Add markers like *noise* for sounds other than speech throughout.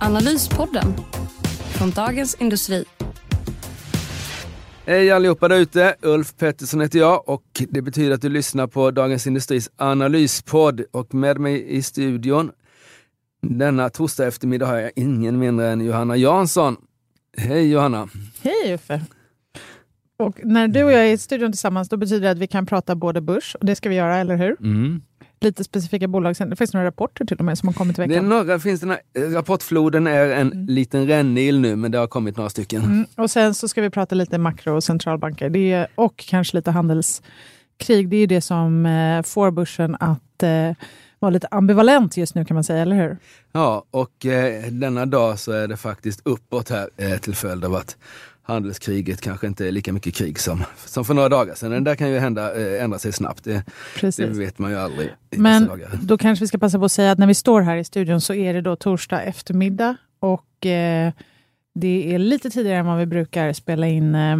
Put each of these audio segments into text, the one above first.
Analyspodden från Dagens Industri. Hej allihopa där ute! Ulf Pettersson heter jag och det betyder att du lyssnar på Dagens Industris analyspodd och med mig i studion denna torsdag eftermiddag har jag ingen mindre än Johanna Jansson. Hej Johanna! Hej Uffe! Och när du och jag är i studion tillsammans, då betyder det att vi kan prata både börs, och det ska vi göra, eller hur? Mm. Lite specifika bolag. Det finns några rapporter till och med som har kommit i veckan. Det är några, finns den här, rapportfloden är en Mm. liten rännil nu, men det har kommit några stycken. Mm. Och sen så ska vi prata lite makro och centralbanker. Det är, och kanske lite handelskrig. Det är det som eh, får börsen att eh, vara lite ambivalent just nu kan man säga, eller hur? Ja, och eh, denna dag så är det faktiskt uppåt här eh, till följd av att handelskriget kanske inte är lika mycket krig som, som för några dagar sedan. Det där kan ju hända, eh, ändra sig snabbt. Det, det vet man ju aldrig Men då kanske vi ska passa på att säga att när vi står här i studion så är det då torsdag eftermiddag och eh, det är lite tidigare än vad vi brukar spela in eh,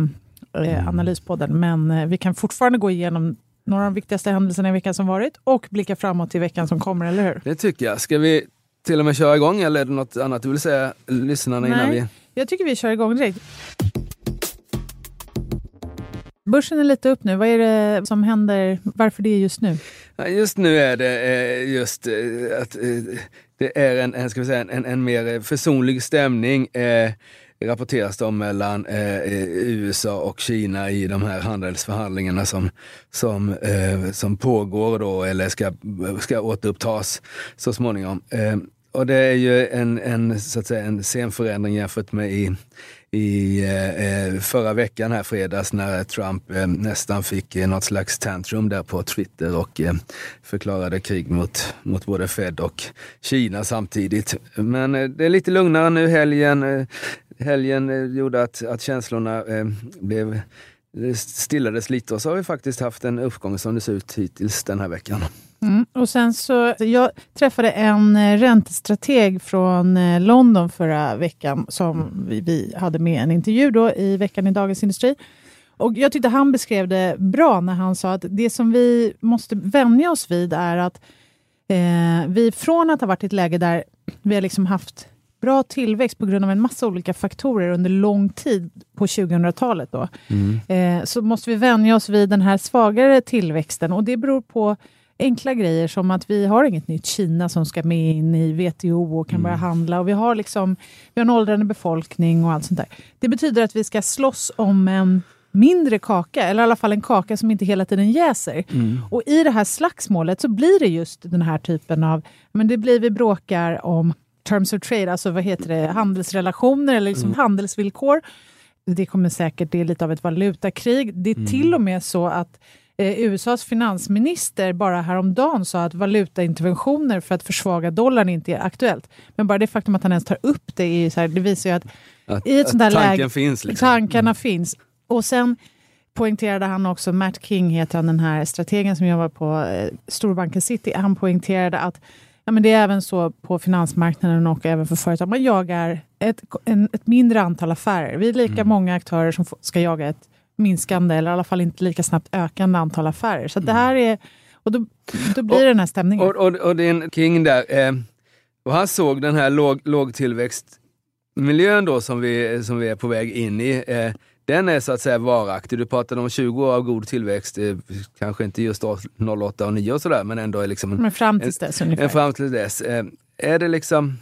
eh, analyspodden. Men eh, vi kan fortfarande gå igenom några av de viktigaste händelserna i veckan som varit och blicka framåt till veckan som kommer, eller hur? Det tycker jag. Ska vi till och med köra igång eller är det något annat du vill säga lyssnarna innan Nej. vi... Jag tycker vi kör igång direkt. Börsen är lite upp nu. Vad är det som händer? Varför det är just nu? Just nu är det eh, just eh, att eh, det är en, en, ska vi säga, en, en mer försonlig stämning rapporteras det om mellan eh, USA och Kina i de här handelsförhandlingarna som, som, eh, som pågår då eller ska, ska återupptas så småningom. Eh, och det är ju en, en, så att säga, en scenförändring jämfört med i, i eh, eh, förra veckan här fredags när Trump eh, nästan fick eh, något slags tantrum där på Twitter och eh, förklarade krig mot, mot både Fed och Kina samtidigt. Men eh, det är lite lugnare nu. Helgen, eh, helgen eh, gjorde att, att känslorna eh, blev eh, stillades lite och så har vi faktiskt haft en uppgång som det ser ut hittills den här veckan. Mm. Och sen så, jag träffade en eh, räntestrateg från eh, London förra veckan som vi, vi hade med en intervju då i veckan i Dagens Industri. Och jag tyckte han beskrev det bra när han sa att det som vi måste vänja oss vid är att eh, vi från att ha varit i ett läge där vi har liksom haft bra tillväxt på grund av en massa olika faktorer under lång tid på 2000-talet då, eh, så måste vi vänja oss vid den här svagare tillväxten och det beror på enkla grejer som att vi har inget nytt Kina som ska med in i WTO och kan börja handla och vi har, liksom, vi har en åldrande befolkning och allt sånt där. Det betyder att vi ska slåss om en mindre kaka, eller i alla fall en kaka som inte hela tiden jäser. Och i det här slagsmålet så blir det just den här typen av, men det blir vi bråkar om terms of trade, alltså vad heter det, handelsrelationer eller liksom handelsvillkor. Det kommer säkert, det är lite av ett valutakrig. Det är till och med så att eh, USAs finansminister bara häromdagen sa att valutainterventioner för att försvaga dollarn inte är aktuellt. Men bara det faktum att han ens tar upp det, är så här, det visar ju att Att, i ett sånt tanken läge, finns. Liksom. tankarna finns. Och sen poängterade han också, Matt King heter han, den här strategen som jobbar på eh, storbanken City, han poängterade att ja, men det är även så på finansmarknaden och även för företag, man jagar ett, en, ett mindre antal affärer. Vi är lika Mm. många aktörer som ska jaga ett minskande, eller i alla fall inte lika snabbt ökande antal affärer. Så det här är, och då, då blir det den här stämningen. Mm. Och, och, och det är en King där. Eh, och han såg den här låg, lågtillväxtmiljön då som vi, som vi är på väg in i. Eh, den är så att säga varaktig. Du pratade om 20 år av god tillväxt, eh, kanske inte just då 08 och 9 och sådär, men ändå är liksom en, men fram tills dess ungefär. en fram till dess. Eh, är det liksom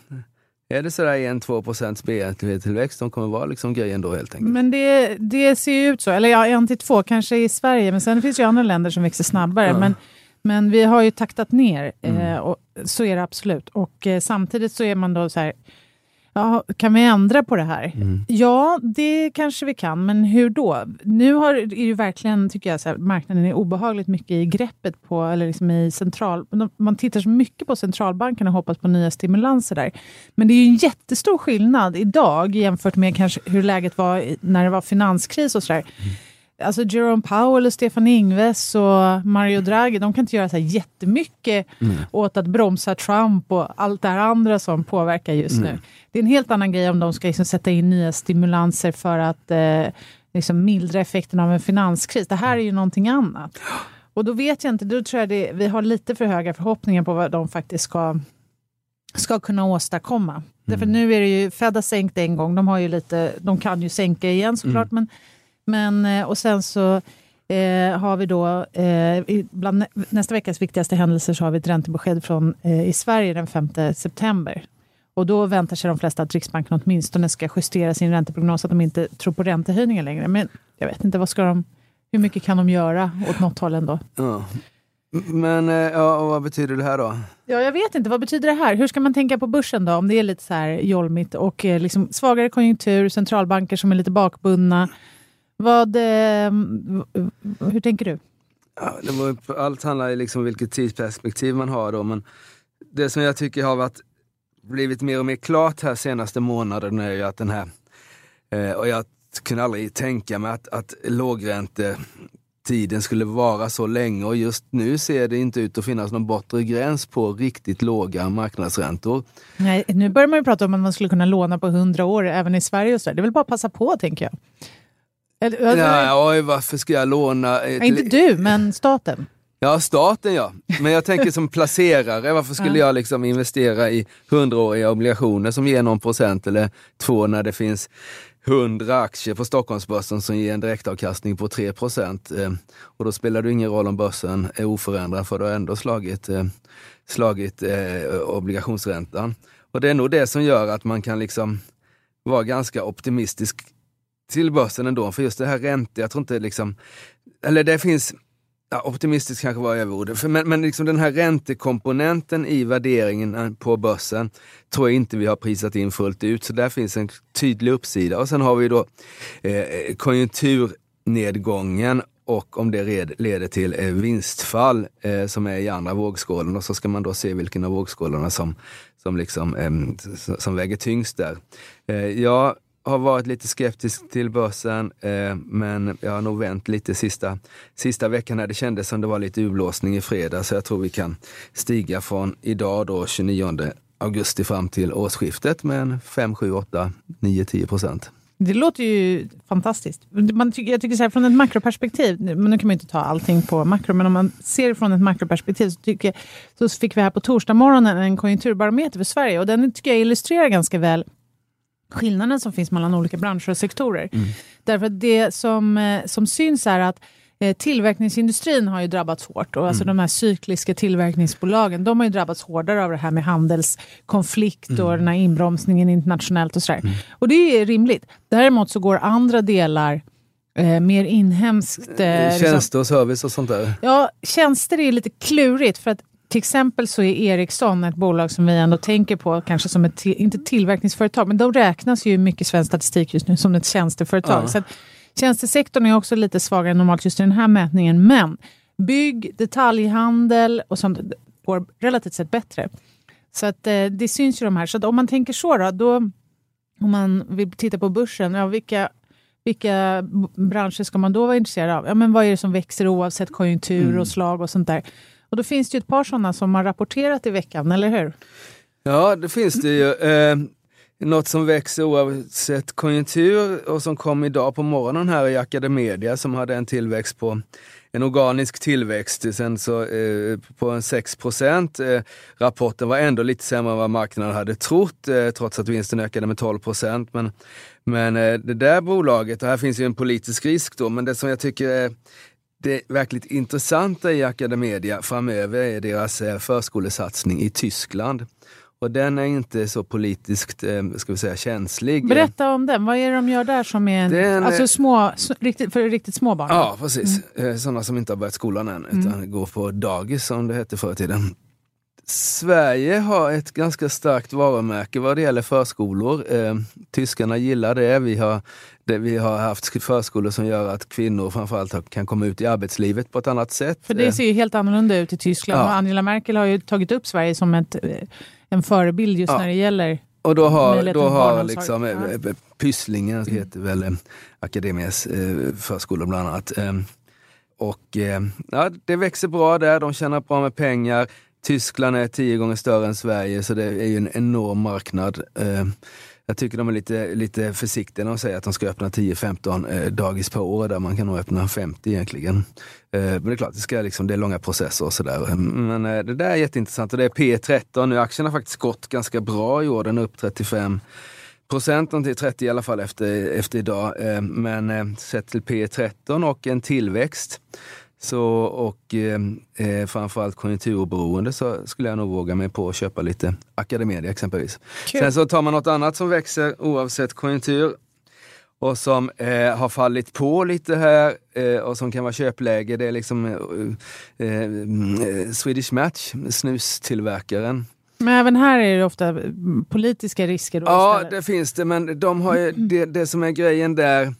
är det sådär 1-2 procents BNP-tillväxt som kommer vara liksom grejen då helt enkelt? Men det, det ser ju ut så. Eller ja, en till två kanske i Sverige, men sen finns ju andra länder som växer snabbare. Ja. Men, men vi har ju taktat ner, eh, och så är det absolut. Och eh, samtidigt så är man då så här, Ja, kan vi ändra på det här? Mm. Ja, det kanske vi kan, men hur då? Nu har, är ju verkligen, tycker jag, så här, marknaden är obehagligt mycket i greppet på, eller liksom i central... Man tittar så mycket på centralbankerna och hoppas på nya stimulanser där. Men det är ju en jättestor skillnad idag jämfört med kanske hur läget var när det var finanskris och sådär. Mm alltså Jerome Powell och Stefan Ingves och Mario Draghi, de kan inte göra så här jättemycket mm. åt att bromsa Trump och allt det här andra som påverkar just mm. nu. Det är en helt annan grej om de ska liksom sätta in nya stimulanser för att eh, liksom mildra effekten av en finanskris. Det här är ju någonting annat. Och då vet jag inte, då tror jag det, vi har lite för höga förhoppningar på vad de faktiskt ska, ska kunna åstadkomma. Mm. Därför nu är det ju, Fed har sänkt en gång, de, har ju lite, de kan ju sänka igen såklart, mm. men men, eh, och sen så eh, har vi då, eh, bland nästa veckas viktigaste händelser så har vi ett räntebesked från, eh, i Sverige den 5 september. Och då väntar sig de flesta att Riksbanken åtminstone ska justera sin ränteprognos, så att de inte tror på räntehöjningar längre. Men jag vet inte, vad ska de, hur mycket kan de göra åt något håll ändå? Ja. Men eh, ja, vad betyder det här då? Ja, jag vet inte. Vad betyder det här? Hur ska man tänka på börsen då? Om det är lite så här jolmigt och eh, liksom svagare konjunktur, centralbanker som är lite bakbundna. Vad, eh, hur tänker du? Ja, det var, allt handlar liksom om vilket tidsperspektiv man har då, men det som jag tycker har varit, blivit mer och mer klart här senaste månaden är ju att den här, eh, och jag kunde aldrig tänka mig att, att lågräntetiden skulle vara så länge och just nu ser det inte ut att finnas någon bortre gräns på riktigt låga marknadsräntor. Nej, nu börjar man ju prata om att man skulle kunna låna på 100 år även i Sverige. Och så. Det är väl bara att passa på tänker jag. Eller, alltså, ja, oj, varför ska jag låna? Ett... Inte du, men staten. Ja, staten ja. Men jag tänker som placerare, varför skulle jag liksom investera i hundraåriga obligationer som ger någon procent eller två när det finns hundra aktier på Stockholmsbörsen som ger en direktavkastning på 3 procent. Eh, och då spelar det ingen roll om börsen är oförändrad för du har ändå slagit, eh, slagit eh, obligationsräntan. Och det är nog det som gör att man kan liksom vara ganska optimistisk till börsen ändå, för just det här räntor, jag tror inte liksom, eller det finns, ja, optimistiskt kanske var överordet. men, men liksom den här räntekomponenten i värderingen eh, på börsen tror jag inte vi har prisat in fullt ut, så där finns en tydlig uppsida. Och sen har vi då eh, konjunkturnedgången och om det leder till eh, vinstfall eh, som är i andra vågskålen och så ska man då se vilken av vågskålarna som, som, liksom, eh, som väger tyngst där. Eh, har varit lite skeptisk till börsen, eh, men jag har nog vänt lite sista, sista veckan när det kändes som det var lite urblåsning i fredag, så jag tror vi kan stiga från idag då 29 augusti fram till årsskiftet med en 5, 7, 8, 9, 10 procent. Det låter ju fantastiskt. Man tycker, jag tycker så här, från ett makroperspektiv, men nu kan man ju inte ta allting på makro, men om man ser det från ett makroperspektiv så, tycker, så fick vi här på torsdag morgonen en konjunkturbarometer för Sverige och den tycker jag illustrerar ganska väl skillnaden som finns mellan olika branscher och sektorer. Mm. Därför att det som, eh, som syns är att eh, Tillverkningsindustrin har ju drabbats hårt och alltså mm. de här cykliska tillverkningsbolagen de har ju drabbats hårdare av det här med handelskonflikt mm. och den här inbromsningen internationellt och sådär. Mm. Och det är rimligt. Däremot så går andra delar eh, mer inhemskt... Eh, Tjänster liksom, och service och sånt där? Ja, tjänster är lite klurigt för att till exempel så är Ericsson ett bolag som vi ändå tänker på kanske som ett, inte tillverkningsföretag, men de räknas ju i mycket svensk statistik just nu som ett tjänsteföretag. Ja. Så tjänstesektorn är också lite svagare än normalt just i den här mätningen, men bygg, detaljhandel och sånt går relativt sett bättre. Så att eh, det syns ju de här. Så om man tänker så då, då, om man vill titta på börsen, ja, vilka vilka branscher ska man då vara intresserad av? Ja, men vad är det som växer oavsett konjunktur mm. och slag och sånt där? Och då finns det ju ett par sådana som har rapporterat i veckan, eller hur? Ja, det finns det ju. Eh, något som växer oavsett konjunktur och som kom idag på morgonen här i Academedia som hade en tillväxt på en organisk tillväxt sen så, eh, på en 6 procent. Eh, rapporten var ändå lite sämre än vad marknaden hade trott, eh, trots att vinsten ökade med 12 procent. Men, men eh, det där bolaget, och här finns ju en politisk risk då, men det som jag tycker är det verkligt intressanta i Academedia framöver är deras eh, förskolesatsning i Tyskland. Och den är inte så politiskt eh, ska vi säga, känslig. Berätta om den. Vad är det de gör där som är den, alltså små, riktigt, för riktigt små barn? Ja, precis. Mm. Eh, sådana som inte har börjat skolan än, utan mm. går på dagis som det hette förr i tiden. Sverige har ett ganska starkt varumärke vad det gäller förskolor. Eh, tyskarna gillar det. Vi har, det. vi har haft förskolor som gör att kvinnor framförallt kan komma ut i arbetslivet på ett annat sätt. För det ser ju helt annorlunda ut i Tyskland. Ja. Angela Merkel har ju tagit upp Sverige som ett, eh, en förebild just ja. när det gäller och då har, då har liksom ja. Eh, eh, Pysslingen, det heter väl Akademias förskolor bland annat. Och ja, det växer bra där, de tjänar bra med pengar. Tyskland är tio gånger större än Sverige så det är ju en enorm marknad. Jag tycker de är lite, lite försiktiga när de säger att de ska öppna 10-15 eh, dagis per år där man kan nog öppna 50 egentligen. Eh, men det är klart, det, ska liksom, det är långa processer och sådär. Mm, men eh, det där är jätteintressant och det är P13 nu. Aktien har faktiskt gått ganska bra i år, den är upp 35 procent, till 30 i alla fall efter, efter idag. Eh, men eh, sett till P13 och en tillväxt så, och eh, eh, framförallt konjunkturoberoende så skulle jag nog våga mig på att köpa lite Academedia exempelvis. Kul. Sen så tar man något annat som växer oavsett konjunktur och som eh, har fallit på lite här eh, och som kan vara köpläge. Det är liksom eh, eh, Swedish Match, snustillverkaren. Men även här är det ofta politiska risker? Då ja, istället. det finns det, men de har ju, det, det som är grejen där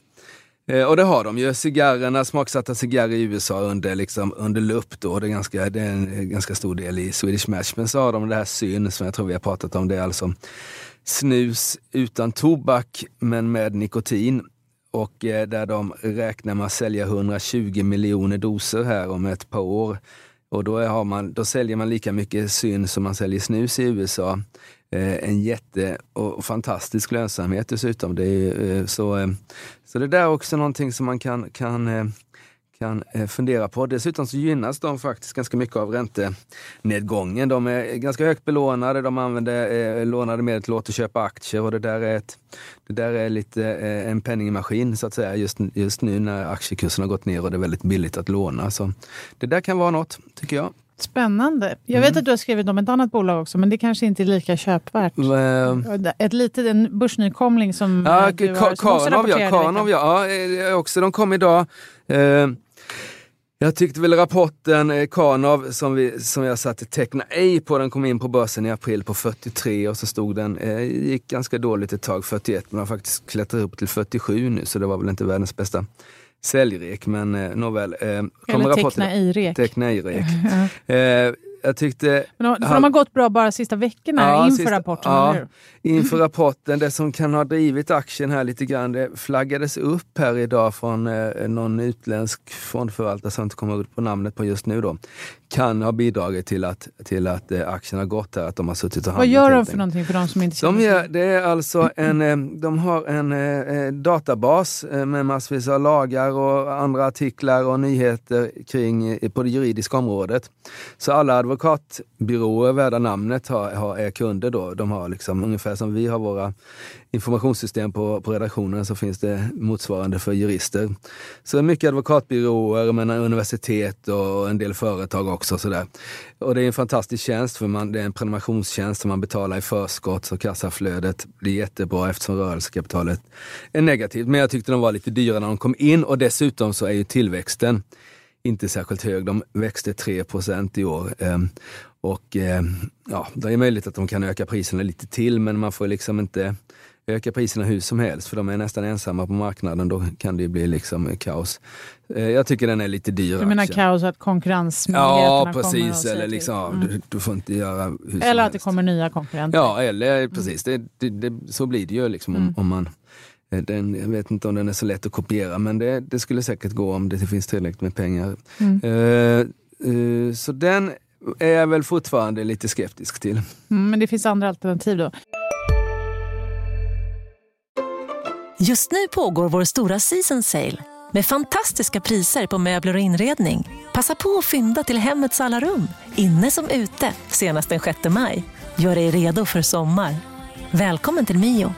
Eh, och det har de ju. Cigarrerna, smaksatta cigarrer i USA under, liksom, under lupp då. Det är, ganska, det är en eh, ganska stor del i Swedish Match. Men så har de det här syn som jag tror vi har pratat om. Det är alltså snus utan tobak men med nikotin. Och eh, där de räknar med att sälja 120 miljoner doser här om ett par år. Och då, har man, då säljer man lika mycket syn som man säljer snus i USA. Eh, en jätte och fantastisk lönsamhet dessutom. Det är, eh, så, eh, så det där är också någonting som man kan, kan eh, kan eh, fundera på. Dessutom så gynnas de faktiskt ganska mycket av räntenedgången. De är ganska högt belånade, de använder eh, lånade medel till att återköpa aktier och det där är, ett, det där är lite eh, en penningmaskin så att säga just, just nu när aktiekursen har gått ner och det är väldigt billigt att låna. Så det där kan vara något, tycker jag. Spännande. Jag vet mm. att du har skrivit om ett annat bolag också, men det kanske inte är lika köpvärt. Mm. Ett litet, en börsnykomling som ja, du har, som Karnov, ja, Karnov, ja, ja, också. De kom idag. Eh, jag tyckte väl rapporten eh, som, vi, som jag satte teckna ej på, den kom in på börsen i april på 43 och så stod den, eh, gick ganska dåligt ett tag, 41, men har faktiskt klättrat upp till 47 nu så det var väl inte världens bästa säljrek, men eh, nåväl. Eh, Eller teckna i-rek. Teckna i-rek. *laughs* eh, jag tyckte... Men de, för de har gått bra bara sista veckorna ja, inför sista, rapporten? Ja, inför rapporten. Det som kan ha drivit aktien här lite grann, det flaggades upp här idag från eh, någon utländsk fondförvaltare som jag inte kommer ut på namnet på just nu då. Kan ha bidragit till att, till att eh, aktien har gått här, att de har suttit och handlat. Vad gör de för någonting för de som inte känner de gör, Det är alltså en, eh, de har en eh, databas med massvis av lagar och andra artiklar och nyheter kring på det juridiska området. Så alla advokatbyråer värda namnet har, har, är kunder då. De har liksom ungefär som vi har våra informationssystem på, på redaktionen så finns det motsvarande för jurister. Så mycket advokatbyråer, men universitet och en del företag också. Sådär. Och det är en fantastisk tjänst för man, det är en prenumerationstjänst som man betalar i förskott så kassaflödet blir jättebra eftersom rörelsekapitalet är negativt. Men jag tyckte de var lite dyra när de kom in och dessutom så är ju tillväxten inte särskilt hög. De växte 3% i år. Ehm, och ehm, ja, det är möjligt att de kan öka priserna lite till men man får liksom inte öka priserna hur som helst för de är nästan ensamma på marknaden. Då kan det bli liksom kaos. Eh, jag tycker den är lite dyr. Du menar aktien. kaos att konkurrensmöjligheterna Ja precis, eller liksom, mm. du, du, får inte göra hur Eller att det kommer nya konkurrenter. Ja, eller precis. Det, det, det, så blir det ju liksom mm. om, om man Eh, den, jag vet inte om den är så lätt att kopiera men det, det skulle säkert gå om det finns tillräckligt med pengar. Mm. Uh, uh, så den är jag väl fortfarande lite skeptisk till. Mm, men det finns andra alternativ då? Just nu pågår vår stora season sale med fantastiska priser på möbler och inredning. Passa på att fynda till hemmets alla rum, inne som ute, senast den 6 maj. Gör dig redo för sommar. Välkommen till Mio.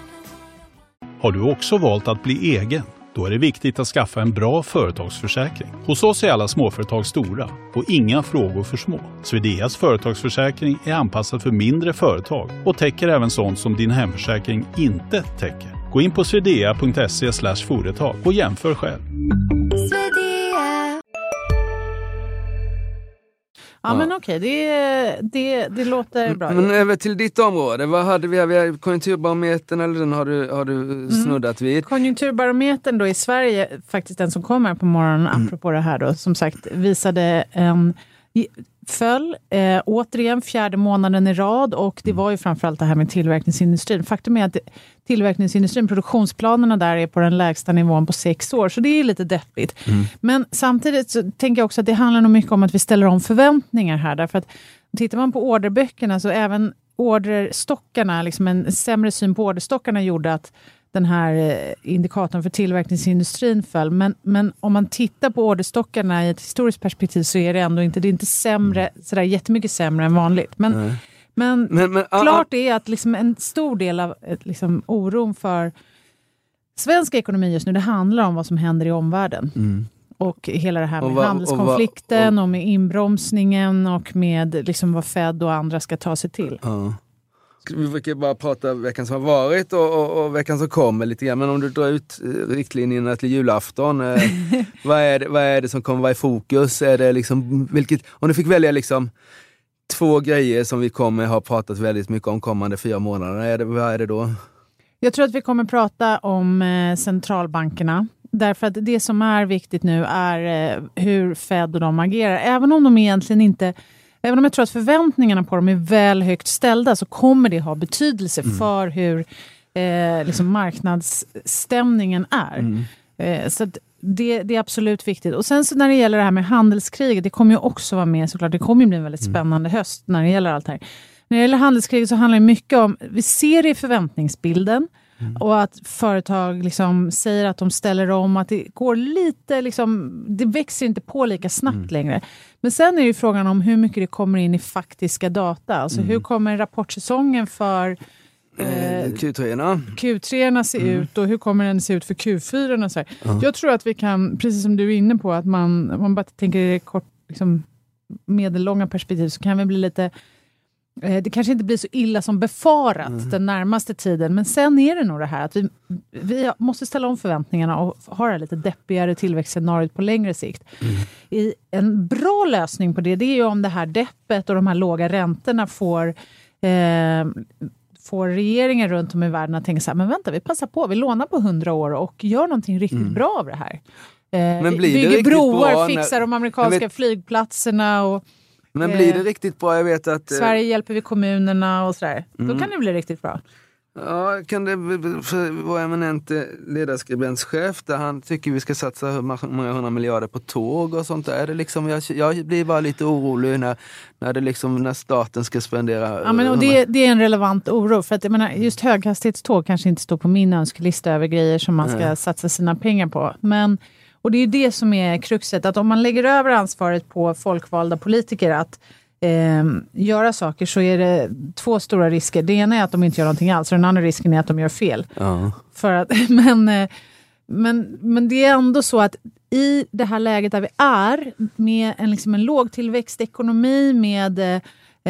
Har du också valt att bli egen? Då är det viktigt att skaffa en bra företagsförsäkring. Hos oss är alla småföretag stora och inga frågor för små. Swedeas företagsförsäkring är anpassad för mindre företag och täcker även sånt som din hemförsäkring inte täcker. Gå in på swedea.se företag och jämför själv. Ja, men okej, det, det, det låter bra. Men över till ditt område, vad hade vi? vi har konjunkturbarometern, eller den har du, har du Mm. snuddat vid? Konjunkturbarometern då i Sverige, faktiskt den som kommer på morgonen, Mm. apropå det här då, som sagt, visade en föll eh, återigen fjärde månaden i rad. Och det var ju framförallt det här med tillverkningsindustrin. Faktum är att tillverkningsindustrin, produktionsplanerna där är på den lägsta nivån på sex år, så det är lite deppigt. Men samtidigt så tänker jag också att det handlar nog mycket om att vi ställer om förväntningar här, därför att tittar man på orderböckerna så även orderstockarna, liksom en sämre syn på orderstockarna gjorde att den här eh, indikatorn för tillverkningsindustrin föll. Men, men om man tittar på orderstockarna i ett historiskt perspektiv så är det ändå inte, det är inte sämre, sådär jättemycket sämre än vanligt. Men, men, Men, men, klart är att liksom en stor del av eh, liksom, oron för svensk ekonomi just nu, det handlar om vad som händer i omvärlden. Och hela det här Och med vad- och handelskonflikten vad- och, med inbromsningen och med liksom vad Fed och andra ska ta sig till. Ja. Vi brukar bara prata veckan som har varit och, och, och veckan som kommer lite grann. Men om du drar ut eh, riktlinjerna till julafton. Eh, *laughs* vad, är det, vad är det som kommer vara i fokus? Är det liksom, vilket, om du fick välja liksom två grejer som vi kommer ha pratat väldigt mycket om kommande fyra månader. Är det, vad är det då? Jag tror att vi kommer prata om eh, centralbankerna. Därför att det som är viktigt nu är eh, hur Fed och de agerar. Även om de egentligen inte Även om jag tror att förväntningarna på dem är väl högt ställda så kommer det ha betydelse för hur eh, liksom marknadsstämningen är. Eh, så det, det är absolut viktigt. Och sen så när det gäller det här med handelskriget, det kommer ju också vara med såklart. Det kommer ju bli en väldigt spännande höst när det gäller allt det här. När det gäller handelskriget så handlar det mycket om, vi ser det i förväntningsbilden och att företag liksom säger att de ställer om, att det går lite, liksom, det växer inte på lika snabbt längre. Men sen är ju frågan om hur mycket det kommer in i faktiska data. Alltså hur kommer rapportsäsongen för Eh, Q3. Q3 se ut och hur kommer den se ut för Q4? Och så här. Jag tror att vi kan, precis som du är inne på, att man, om man bara tänker i det kort, liksom, medellånga perspektiv så kan vi bli lite eh, det kanske inte blir så illa som befarat den närmaste tiden, men sen är det nog det här att vi, vi måste ställa om förväntningarna och ha det här lite deppigare tillväxtscenariot på längre sikt. I en bra lösning på det, det är ju om det här deppet och de här låga räntorna får eh, får regeringen runt om i världen att tänka så här, men vänta, vi passar på, vi lånar på 100 år och gör någonting riktigt bra av det här. Eh, bygger broar, bra när- fixar de amerikanska vet- flygplatserna och Men blir det Eh, riktigt bra? Jag vet att... eh, Sverige hjälper vi kommunerna och sådär. Mm. Då kan det bli riktigt bra. Ja, kan det för vår eminente ledarskribentschef där han tycker vi ska satsa många hundra miljarder på tåg och sånt där. Är det liksom, jag, jag blir bara lite orolig när, när, det liksom, när staten ska spendera... Ja, men, och det, det är en relevant oro. För att, jag menar, just höghastighetståg kanske inte står på min önskelista över grejer som man ska satsa sina pengar på. Men, och det är ju det som är kruxet, att om man lägger över ansvaret på folkvalda politiker att eh, göra saker så är det två stora risker. Det ena är att de inte gör någonting alls och den andra risken är att de gör fel. Ja. För att, *laughs* men, eh, men, men det är ändå så att i det här läget där vi är, med en, liksom en låg tillväxtekonomi, med eh,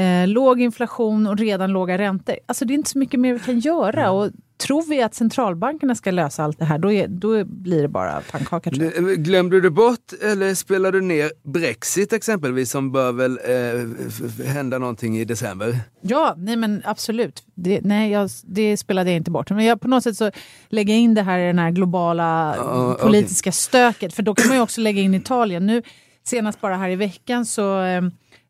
eh, låg inflation och redan låga räntor. Alltså det är inte så mycket mer vi kan göra. Och tror vi att centralbankerna ska lösa allt det här, då, är, då blir det bara pannkaka. tror jag. Det- Glömde du bort eller spelade du ner Brexit exempelvis som bör väl eh, hända någonting i december? Ja, nej men absolut. Det, nej, jag, det spelade jag inte bort. Men jag, på något sätt så lägger in det här i den här globala okej. politiska stöket. För då kan man ju också lägga in Italien. Nu senast bara här i veckan så, eh,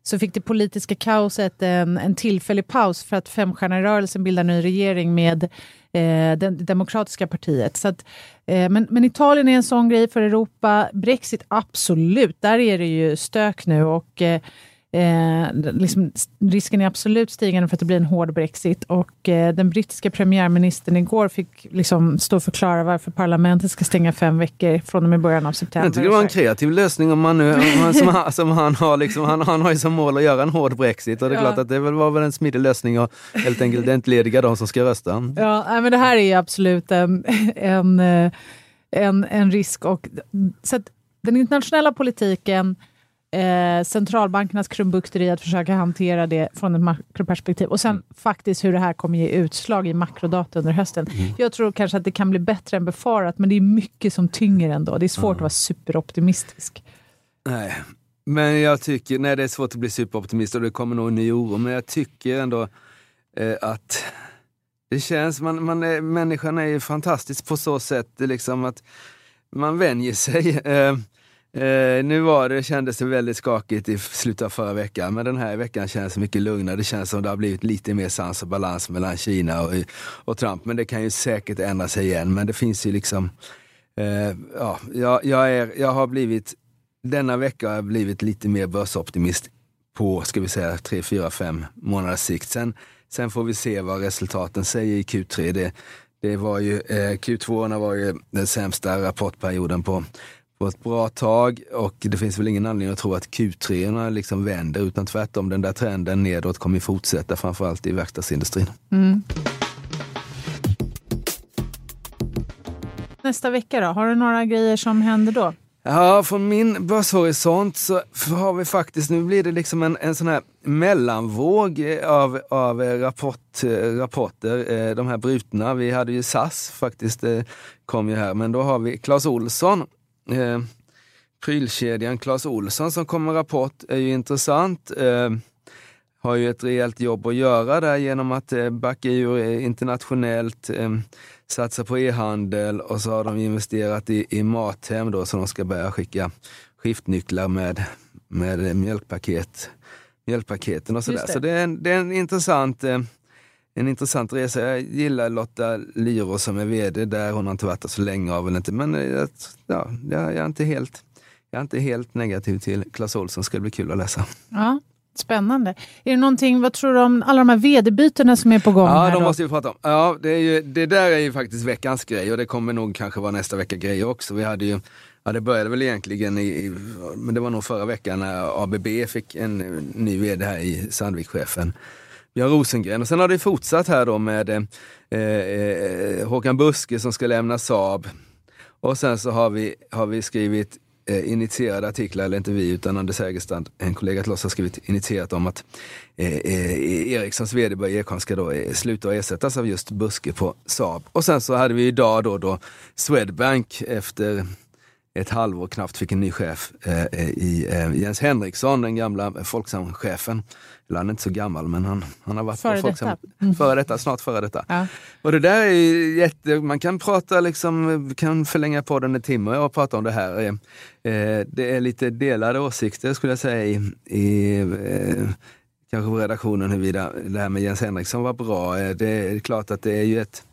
så fick det politiska kaoset en, en tillfällig paus för att Femstjärnerörelsen bildar ny regering med eh, det demokratiska partiet. Så att, eh, men, men Italien är en sån grej för Europa. Brexit, absolut. Där är det ju stök nu. och eh, Eh, liksom, risken är absolut stigande för att det blir en hård Brexit och eh, den brittiska premiärministern igår fick liksom stå och förklara varför parlamentet ska stänga fem veckor från och med början av september. Jag tycker det var en kreativ lösning om man nu, om man, som, som han har. Liksom, han, han har ju som mål att göra en hård Brexit och det är Ja. klart att det var väl en smidig lösning att helt enkelt entlediga de som ska rösta. Ja, men det här är absolut en, en, eh, en, en risk. Och, så att den internationella politiken, eh, centralbankernas krumbukter i att försöka hantera det från ett makroperspektiv och sen faktiskt hur det här kommer ge utslag i makrodata under hösten. Jag tror kanske att det kan bli bättre än befarat, men det är mycket som tynger ändå. Det är svårt att vara superoptimistisk. Nej. men jag tycker, nej det är svårt att bli superoptimist och det kommer nog en ny oro, men jag tycker ändå eh, att det känns, man, man är, människan är ju fantastisk på så sätt liksom att man vänjer sig. *laughs* Eh, eh, nu var det, kändes det väldigt skakigt i slutet av förra veckan, men den här veckan känns mycket lugnare. Det känns som det har blivit lite mer sans och balans mellan Kina och, och Trump. Men det kan ju säkert ändra sig igen. Men det finns ju liksom, eh, ja, jag, jag, är, jag har blivit, denna vecka har jag blivit lite mer börsoptimist på, ska vi säga, tre, fyra, fem månaders sikt. Sen, sen får vi se vad resultaten säger i Q3. Det, det var ju, eh, Q2 var ju den sämsta rapportperioden på, på ett bra tag och det finns väl ingen anledning att tro att Q3 liksom vänder utan tvärtom den där trenden nedåt kommer fortsätta framförallt i verkstadsindustrin. Mm. Nästa vecka då, har du några grejer som händer då? Ja, från min börshorisont så har vi faktiskt, nu blir det liksom en, en sån här mellanvåg av, av rapport, rapporter, de här brutna. Vi hade ju SAS faktiskt, kom ju här, men då har vi Clas Olsson, eh, prylkedjan Clas Olsson som kom med rapport, är ju intressant. Eh, har ju ett rejält jobb att göra där genom att eh, backa ur internationellt. Eh, satsar på e-handel och så har de investerat i, i Mathem då, så de ska börja skicka skiftnycklar med, med mjölkpaket, mjölkpaketen och sådär. Så det är en, det är en intressant eh, en intressant resa. Jag gillar Lotta Lyro som är vd där. Hon har inte varit där så länge av inte. Men eh, ja, jag, är inte helt, jag är inte helt negativ till Clas Ohlson. Ska bli kul att läsa. Ja, Spännande. Är det någonting, vad tror du om alla de här vd-bytena som är på gång? Ja, de då? måste vi prata om. Ja, det, är ju, det där är ju faktiskt veckans grej och det kommer nog kanske vara nästa vecka grej också. Vi hade ju, ja det började väl egentligen i, men det var nog förra veckan när ABB fick en ny vd här i Sandvik-chefen. Björn Rosengren och sen har det fortsatt här då med eh, eh, Håkan Buske som ska lämna Saab. Och sen så har vi, har vi skrivit eh, initierade artiklar, eller inte vi utan Anders Hägerstrand, en kollega till oss, har skrivit initierat om att eh, eh, Ericssons vd Börje Ekholm ska då eh, sluta och ersättas av just Buske på Saab. Och sen så hade vi idag då, då Swedbank efter ett halvår knappt fick en ny chef eh, i eh, Jens Henriksson, den gamla Folksam-chefen. Eller han är inte så gammal, men han, han har varit före på Folksam. Detta. Mm. Före detta, snart före detta. Ja. Och det där är jätte, man kan prata liksom, kan förlänga på den en timme och jag pratar om det här. Eh, det är lite delade åsikter skulle jag säga i, i eh, kanske på redaktionen huruvida det här med Jens Henriksson var bra. Eh, det är klart att det är ju ett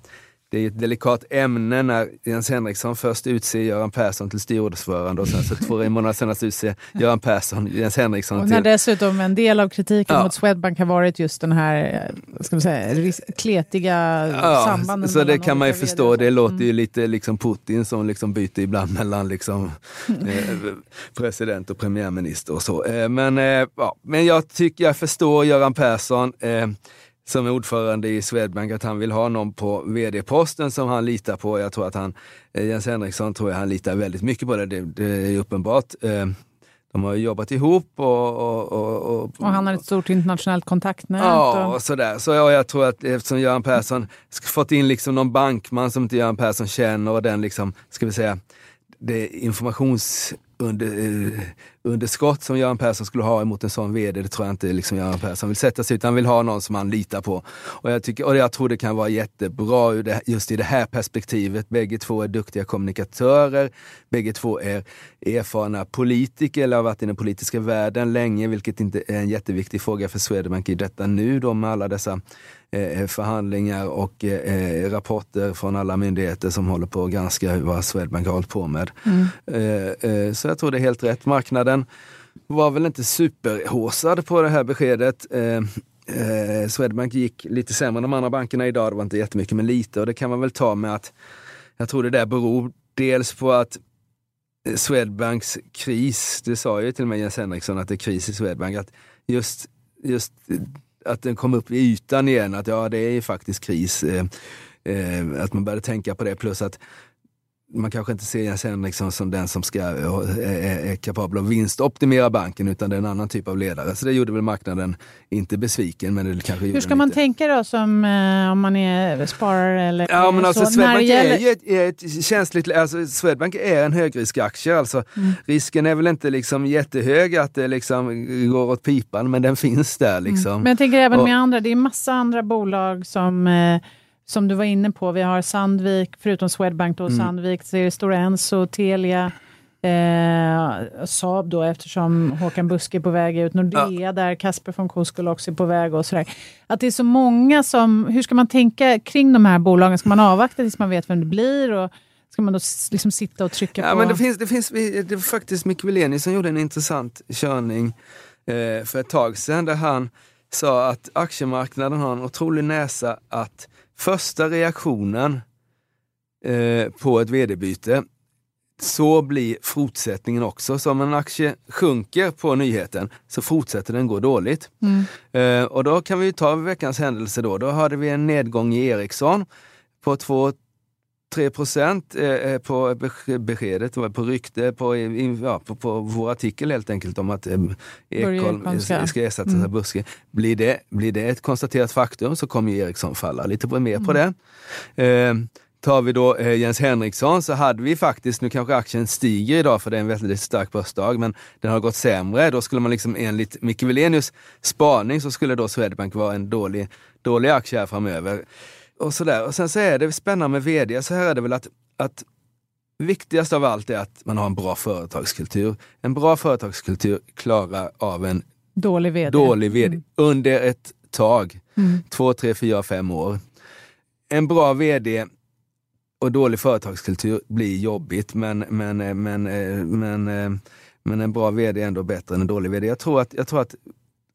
det är ett delikat ämne när Jens Henriksson först utser Göran Persson till styrelseordförande och sen så två månader senare utser Göran Persson Jens Henriksson och till... när dessutom en del av kritiken Ja. mot Swedbank har varit just den här eh, ska man säga, kletiga sambanden. så det kan man ju förstå. Det låter ju lite liksom Putin som liksom byter ibland mellan liksom, eh, president och premiärminister och så. Eh, men, eh, ja, men jag tycker, jag förstår Göran Persson som är ordförande i Swedbank att han vill ha någon på vd-posten som han litar på. Jag tror att han, eh, Jens Henriksson tror jag han litar väldigt mycket på det. Det, det är uppenbart. Eh, de har jobbat ihop och, och, och, och Och han har ett stort internationellt kontaktnät. Ja, och- sådär. Så ja, jag tror att eftersom Göran Persson fått in liksom någon bankman som inte Göran Persson känner och den liksom, ska vi säga, det informationsunderskott som Göran Persson skulle ha emot en sån vd, det tror jag inte liksom Göran Persson vill sätta sig utan vill ha någon som han litar på. Och jag, tycker, och jag tror det kan vara jättebra just i det här perspektivet. Bägge två är duktiga kommunikatörer, bägge två är erfarna politiker eller har varit i den politiska världen länge, vilket inte är en jätteviktig fråga för Swedbank i detta nu då med alla dessa eh, förhandlingar och eh, rapporter från alla myndigheter som håller på att granska vad Swedbank har hållit på med. Eh, eh, så jag tror det är helt rätt. Marknaden var väl inte superhåsad på det här beskedet. Eh, eh, Swedbank gick lite sämre än de andra bankerna idag, det var inte jättemycket men lite och det kan man väl ta med att jag tror det där beror dels på att eh, Swedbanks kris, det sa ju till och med Jens Henriksson att det är kris i Swedbank, att just, just eh, att den kom upp i ytan igen, att ja det är ju faktiskt kris. Eh, eh, att man började tänka på det plus att man kanske inte ser Jens Henriksson som den som ska, är, är kapabel att vinstoptimera banken utan det är en annan typ av ledare. Så det gjorde väl marknaden inte besviken. Men det kanske Hur ska man lite... tänka då som eh, om man är sparare eller ja, men alltså, så? Swedbank gäller... är ju ett, ett känsligt, alltså Swedbank är en högriskaktie. Alltså, mm. Risken är väl inte liksom jättehög att det liksom går åt pipan men den finns där. Mm. Liksom. Mm. Men jag tänker även och... med andra, det är massa andra bolag som eh, som du var inne på, vi har Sandvik, förutom Swedbank, då, mm. Sandvik, så är det Stora Enso, Telia, eh, Saab då eftersom Håkan Buske är på väg ut, Nordea ja. där Kasper von Koskull också är på väg och sådär. Att det är så många som, hur ska man tänka kring de här bolagen? Ska man avvakta tills man vet vem det blir? Och, Ska man då liksom sitta och trycka ja, på? Men det, finns, det, finns, det var faktiskt Micke Wilenius som gjorde en intressant körning eh, för ett tag sedan där han sa att aktiemarknaden har en otrolig näsa att första reaktionen eh, på ett vd-byte, så blir fortsättningen också. Så om en aktie sjunker på nyheten så fortsätter den gå dåligt. Mm. Eh, och då kan vi ta veckans händelse då. Då hade vi en nedgång i Ericsson på 2 3 procent eh, eh, på beskedet, på rykte, på, ja, på, på vår artikel helt enkelt om att eh, Ekholm ska ersättas mm. av Buske. Blir det, blir det ett konstaterat faktum så kommer Ericsson falla lite mer på mm. det. Eh, tar vi då Jens Henriksson så hade vi faktiskt, nu kanske aktien stiger idag för det är en väldigt stark börsdag, men den har gått sämre. Då skulle man liksom enligt Micke Wilenius spaning så skulle då Swedbank vara en dålig, dålig aktie här framöver och sådär. Och sen så är det spännande med vd, så här är det väl att, att viktigast av allt är att man har en bra företagskultur. En bra företagskultur klarar av en dålig vd, dålig VD mm. under ett tag. Mm. Två, tre, fyra, fem år. En bra vd och dålig företagskultur blir jobbigt men, men, men, men, men en bra vd är ändå bättre än en dålig vd. Jag tror att, jag tror att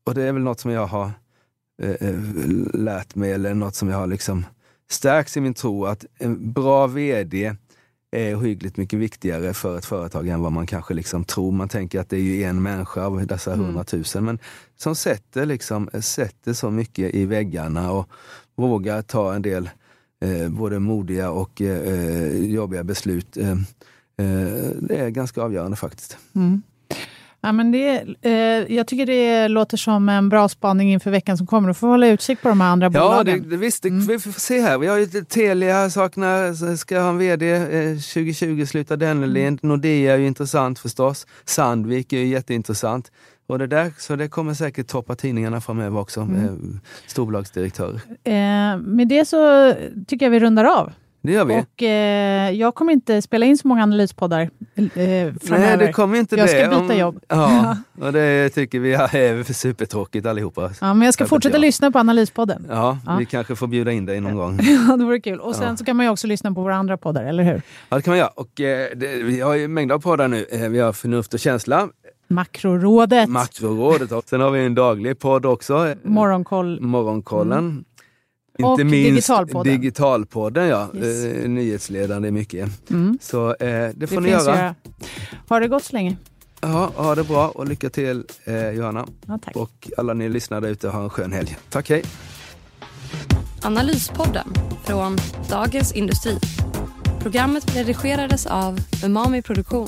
och det är väl något som jag har Eh, eh, lärt mig eller något som jag har liksom stärkts i min tro att en bra VD är hyggligt mycket viktigare för ett företag än vad man kanske liksom tror. Man tänker att det är ju en människa av dessa mm. hundratusen, men som sätter, liksom, sätter så mycket i väggarna och vågar ta en del eh, både modiga och eh, jobbiga beslut. Eh, eh, det är ganska avgörande faktiskt. Mm. Ja, men det, eh, jag tycker det låter som en bra spaning inför veckan som kommer. Du får hålla utkik på de här andra ja, bolagen. Ja, det, visst. Det, mm. Vi får se här. Vi har ju Telia saknar, ska ha en VD. Eh, 2020 slutar Dennelind. Mm. Nordea är ju intressant förstås. Sandvik är ju jätteintressant. Och det där, så det kommer säkert toppa tidningarna framöver också, mm. eh, storbolagsdirektörer. Eh, med det så tycker jag vi rundar av. Det gör vi. Och eh, jag kommer inte spela in så många analyspoddar eh, framöver. Nej, det kommer inte jag det. Jag ska byta jobb. *laughs* Ja, och det tycker vi är supertråkigt allihopa. Ja, men jag ska fortsätta jag. lyssna på analyspodden. Ja, ja, vi kanske får bjuda in dig någon gång. *laughs* ja, det vore kul. Och sen ja. så kan man ju också lyssna på våra andra poddar, eller hur? Ja, det kan man göra. Och, eh, det, vi har ju mängder av poddar nu. Eh, vi har Förnuft och känsla. Makrorådet. Makrorådet. Sen har vi en daglig podd också. Morgonkoll. Morgonkollen. Mm. Inte och minst Digitalpodden. Digitalpodden, ja. Yes. Eh, nyhetsledande mycket. Mm. Så eh, det får det ni göra. göra. Ha det gott så länge. Ja, ha det bra och lycka till eh, Johanna. Ja, och alla ni lyssnare ute, ha en skön helg. Tack, hej. Analyspodden från Dagens Industri. Programmet redigerades av Umami Produktion.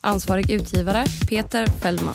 Ansvarig utgivare Peter Fellman.